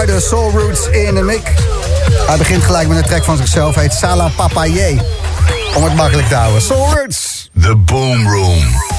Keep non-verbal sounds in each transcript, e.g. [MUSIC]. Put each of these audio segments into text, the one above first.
Muiden, Soul Roots in de mik. Hij begint gelijk met een track van zichzelf, heet Sala Papaye. Om het makkelijk te houden. Soul Roots. The Boom Room.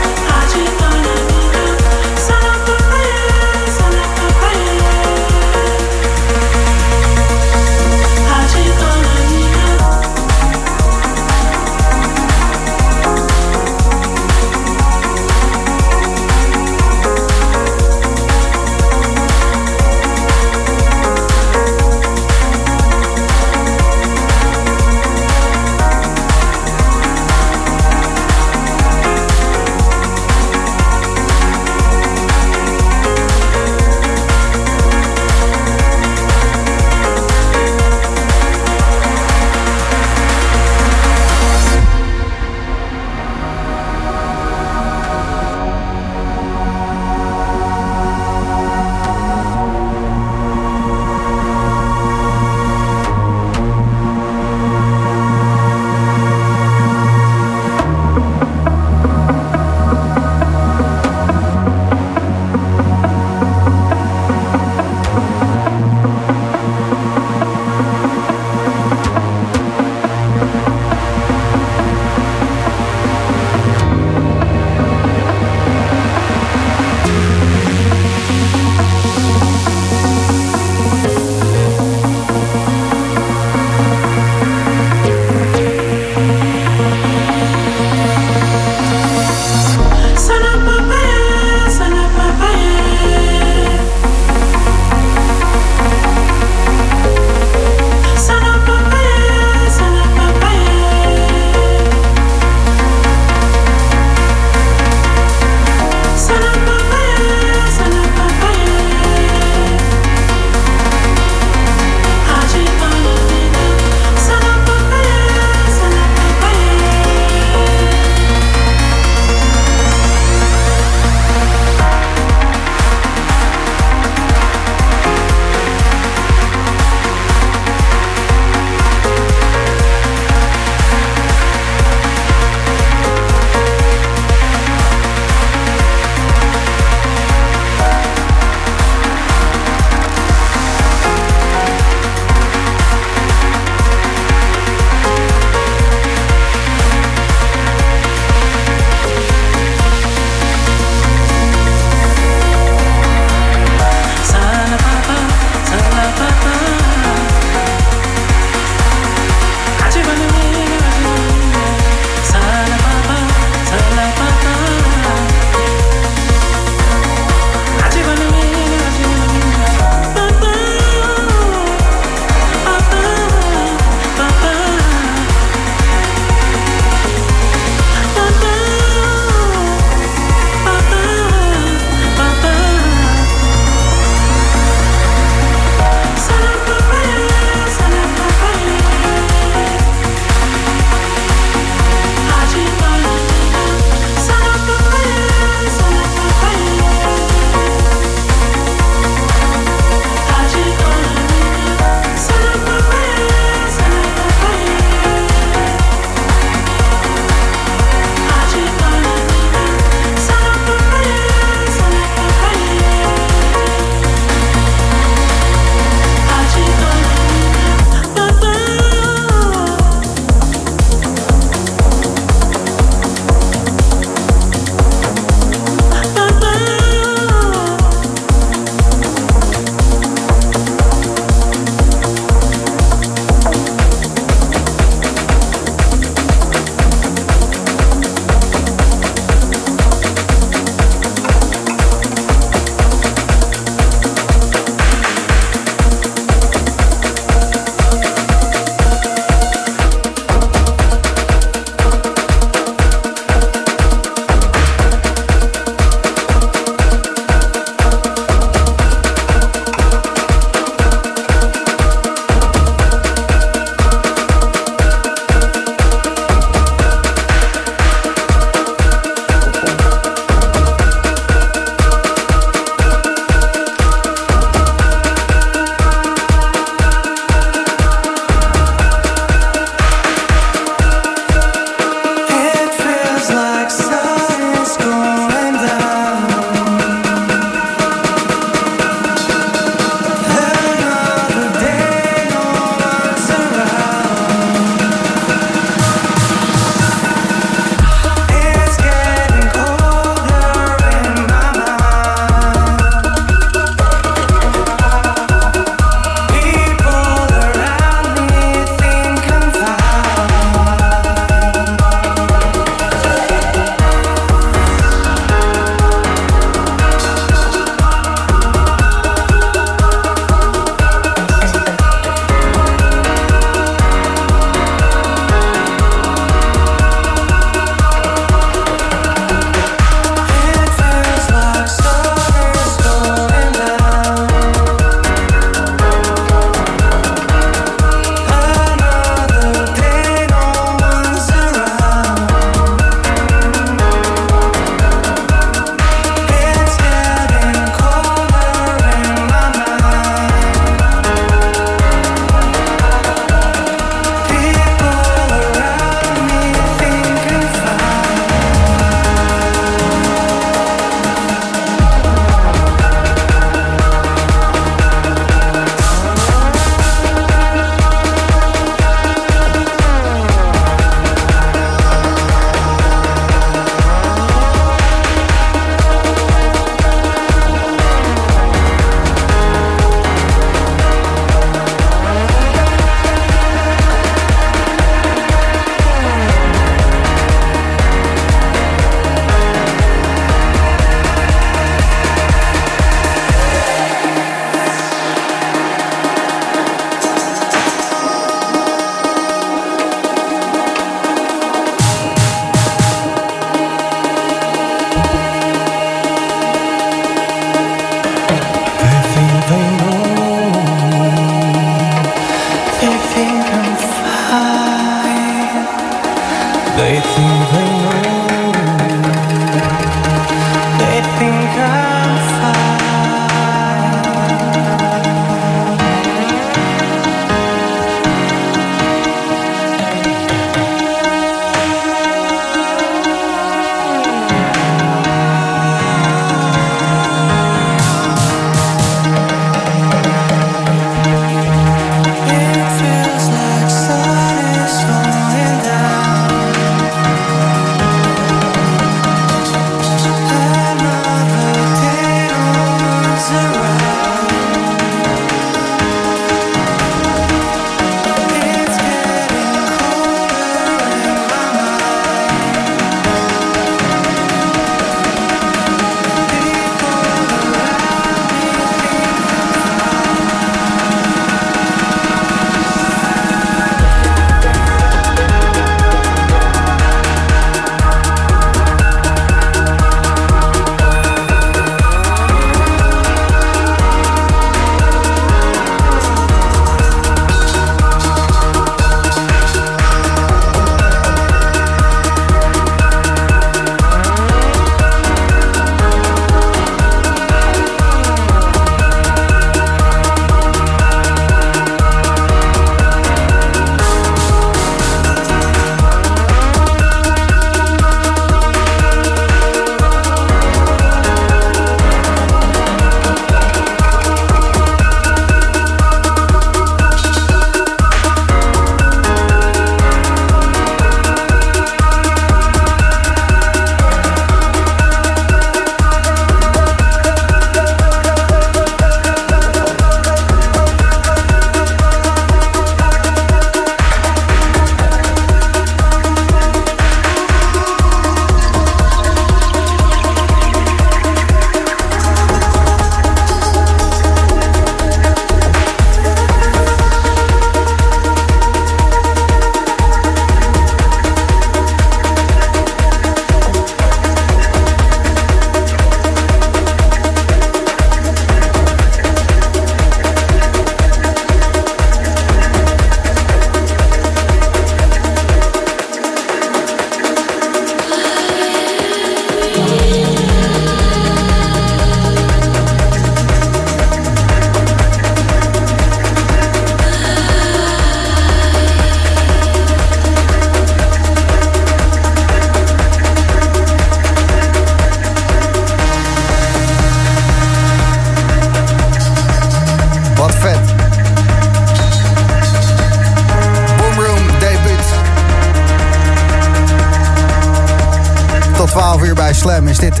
Slam is dit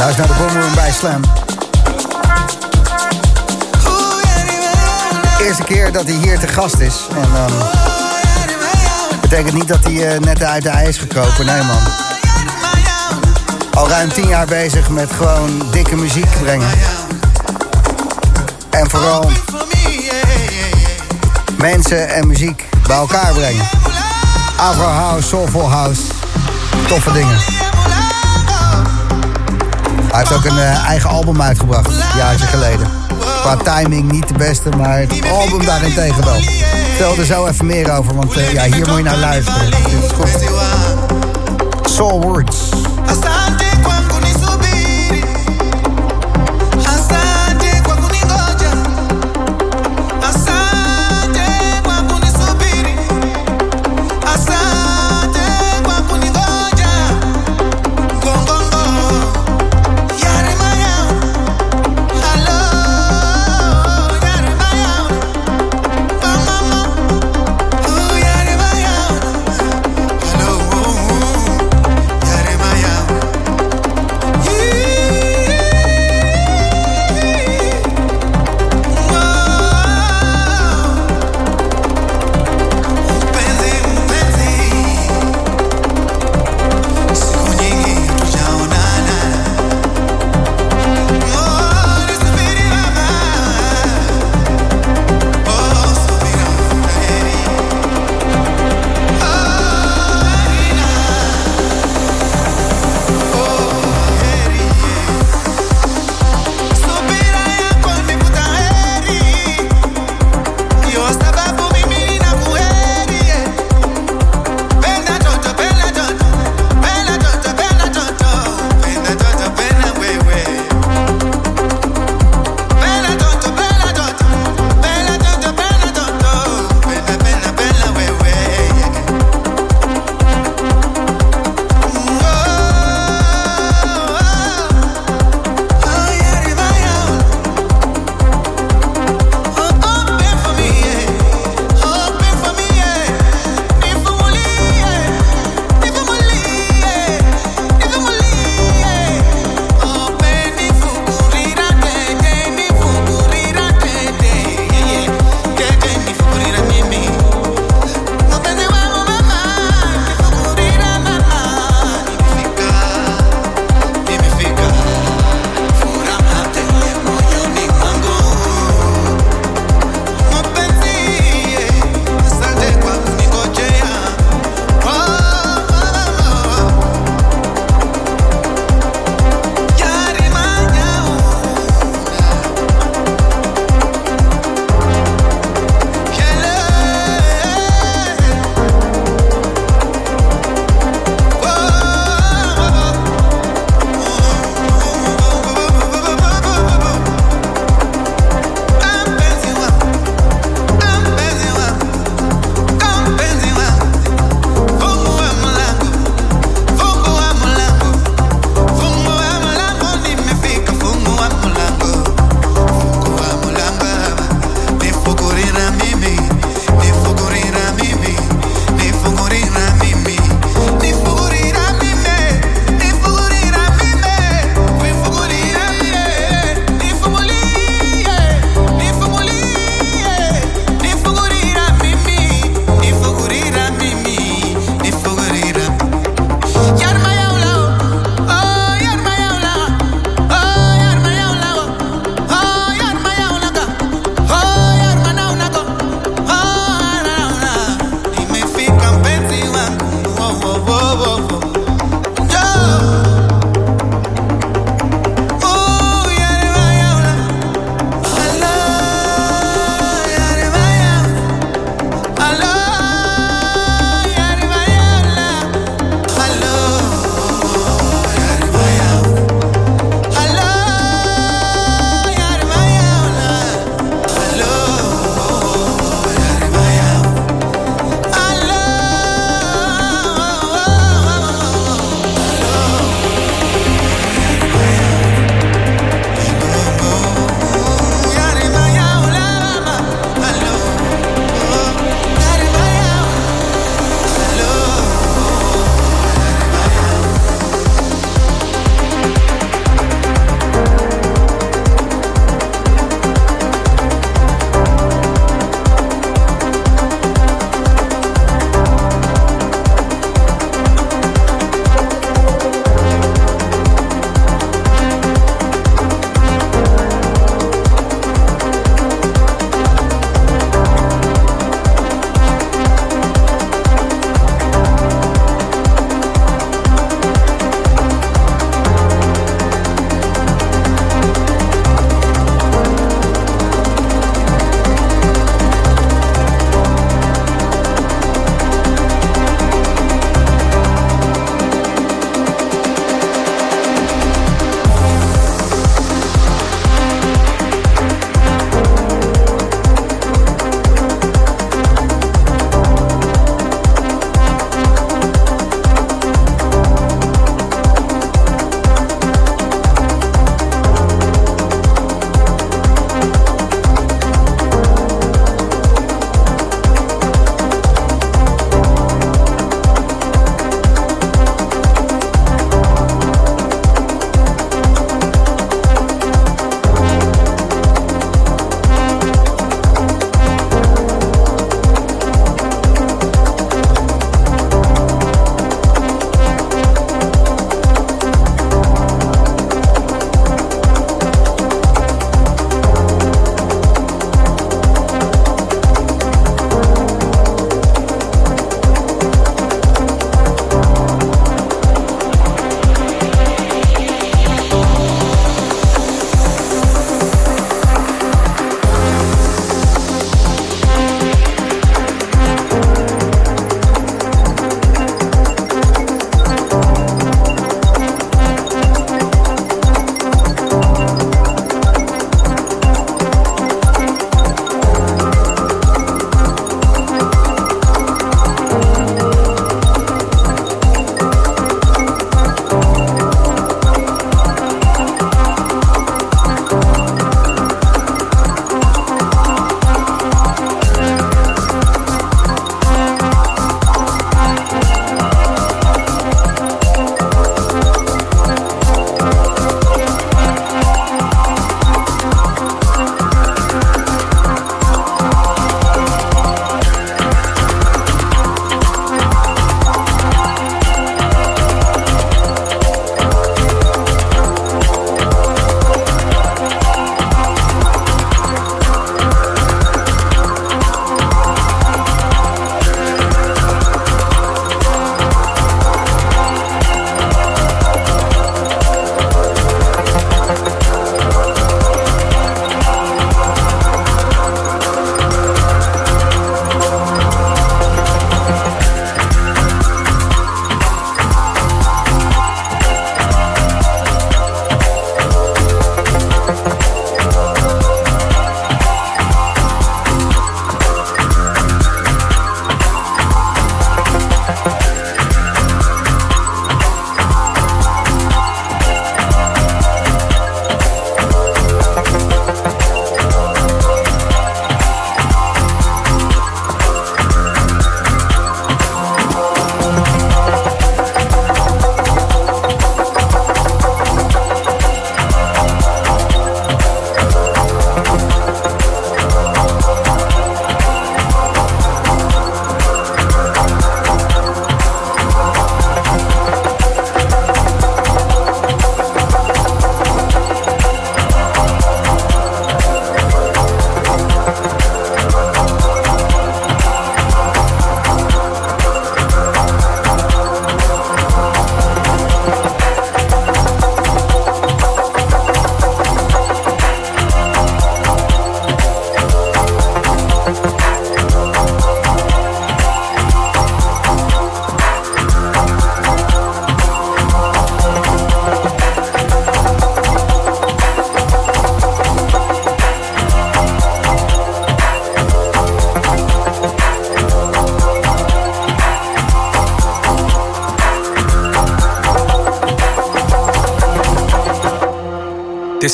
Luister naar de Boomroom bij Slam. Eerste keer dat hij hier te gast is. En um, betekent niet dat hij uh, net uit de ijs is gekropen. Nee man. Al ruim tien jaar bezig met gewoon dikke muziek brengen. En vooral mensen en muziek bij elkaar brengen. Afro House, Soulful House. Toffe dingen. Hij heeft ook een uh, eigen album uitgebracht, een jaartje geleden. Qua timing niet de beste, maar het album daarentegen wel. Vertel er zo even meer over, want uh, ja, hier moet je naar luisteren. Soul Words.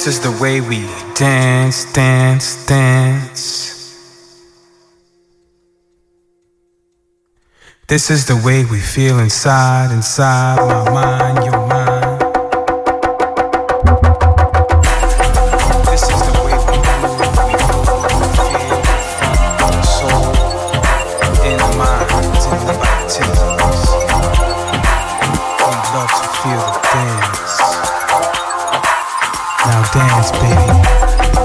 This is the way we dance, dance, dance. This is the way we feel inside, inside my mind, Now dance, baby.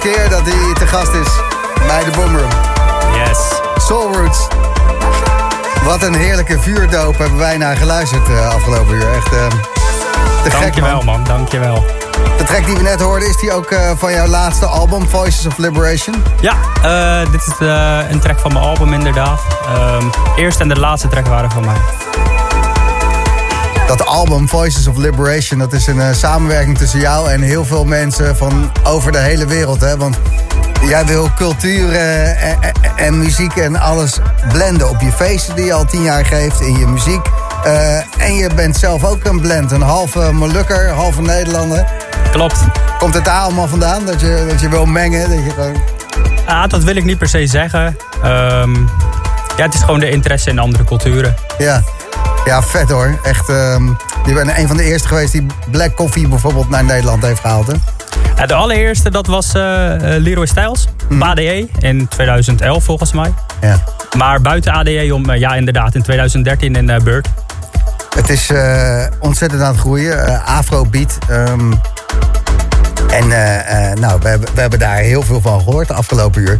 Keer dat hij te gast is bij de Boomroom. Yes. Soul Roots. Wat een heerlijke vuurdoop hebben wij naar geluisterd uh, afgelopen uur. Echt uh, te gek, Dankjewel, man. man. Dankjewel. De track die we net hoorden, is die ook uh, van jouw laatste album, Voices of Liberation? Ja, uh, dit is een track van mijn album inderdaad. Um, eerste en de laatste track waren van mij. Dat album, Voices of Liberation, dat is een samenwerking tussen jou en heel veel mensen van over de hele wereld. Hè? Want jij wil cultuur en, en, muziek en alles blenden op je feesten die je al tien jaar geeft, in je muziek. en je bent zelf ook een blend, een halve Molukker, halve Nederlander. Klopt. Komt het daar allemaal vandaan? Dat je, dat je wil mengen? Dat, je gewoon... ah, dat wil ik niet per se zeggen. Um, ja, het is gewoon de interesse in andere culturen. Ja, ja vet hoor. Echt, um, je bent een van de eerste geweest die Black Coffee bijvoorbeeld naar Nederland heeft gehaald. Hè? Ja, de allereerste dat was uh, Leroy Styles, mm. ADE, in 2011 volgens mij. Ja. Maar buiten ADE om, uh, ja inderdaad, in 2013 in uh, Bird. Het is ontzettend aan het groeien. Afrobeat. Um, en nou, we hebben, we hebben daar heel veel van gehoord de afgelopen uur.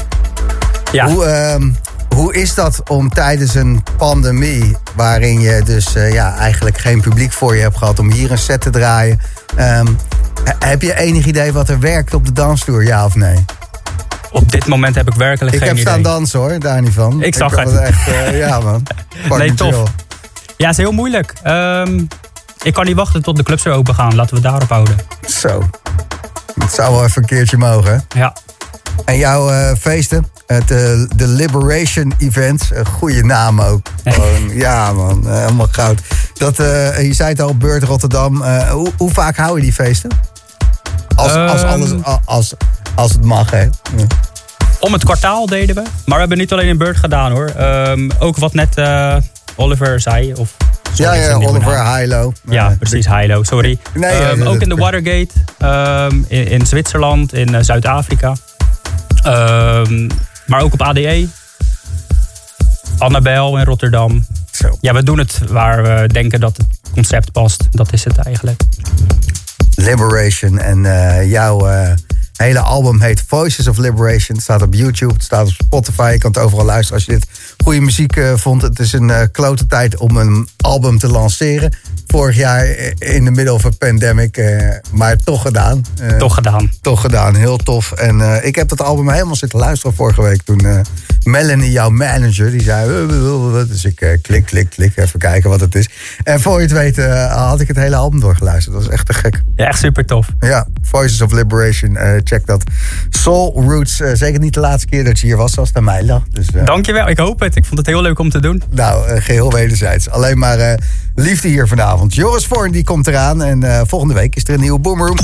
Ja. Hoe, uh, hoe is dat om tijdens een pandemie, waarin je dus uh, ja, eigenlijk geen publiek voor je hebt gehad, om hier een set te draaien? Um, heb je enig idee wat er werkt op de dansvloer, ja of nee? Op dit moment heb ik werkelijk ik geen idee. Ik heb staan dansen hoor, daar niet van. Ik zag het. Echt, uh, [LAUGHS] ja man. nee, tof. Chill. Ja, het is heel moeilijk. Um, ik kan niet wachten tot de clubs weer open gaan. Laten we daarop houden. Zo. Het zou wel even een keertje mogen. Ja. En jouw uh, feesten, het, uh, de Liberation Events, een goede naam ook. Gewoon, ja man, uh, helemaal goud. Dat, je zei het al, Beurt Rotterdam. Hoe, hoe, vaak hou je die feesten? Als, als, alles, als, als het mag, hè? Ja. Om het kwartaal deden we. Maar we hebben niet alleen in Beurt gedaan hoor. Um, ook wat net Oliver zei. Of ja, ja, Oliver Hilo. Ja, precies, Hilo, sorry. Nee, um, ja, ook in de Watergate, um, in, in, Zwitserland, in Zuid-Afrika. Um, maar ook op ADE. Annabel in Rotterdam. Zo. Ja, we doen het waar we denken dat het concept past. Dat is het eigenlijk. Liberation en uh, hele album heet Voices of Liberation. Het staat op YouTube, het staat op Spotify. Je kan het overal luisteren als je dit goede muziek uh, vond. Het is een uh, klote tijd om een album te lanceren. Vorig jaar in de middel van pandemic, uh, maar toch gedaan. toch gedaan. Toch gedaan, heel tof. En ik heb dat album helemaal zitten luisteren vorige week toen Melanie, jouw manager, die zei... Dus ik klik, klik, klik, even kijken wat het is. En voor je het weet had ik het hele album doorgeluisterd. Dat was echt te gek. Ja, echt super tof. Ja, Voices of Liberation, check dat. Soul Roots, zeker niet de laatste keer dat je hier was, als het aan mij lag. Dus, Dankjewel, ik hoop het. Ik vond het heel leuk om te doen. Nou, geheel wederzijds. Alleen maar liefde hier vanavond. Joris Voorn die komt eraan en volgende week is er een nieuwe Boomroom.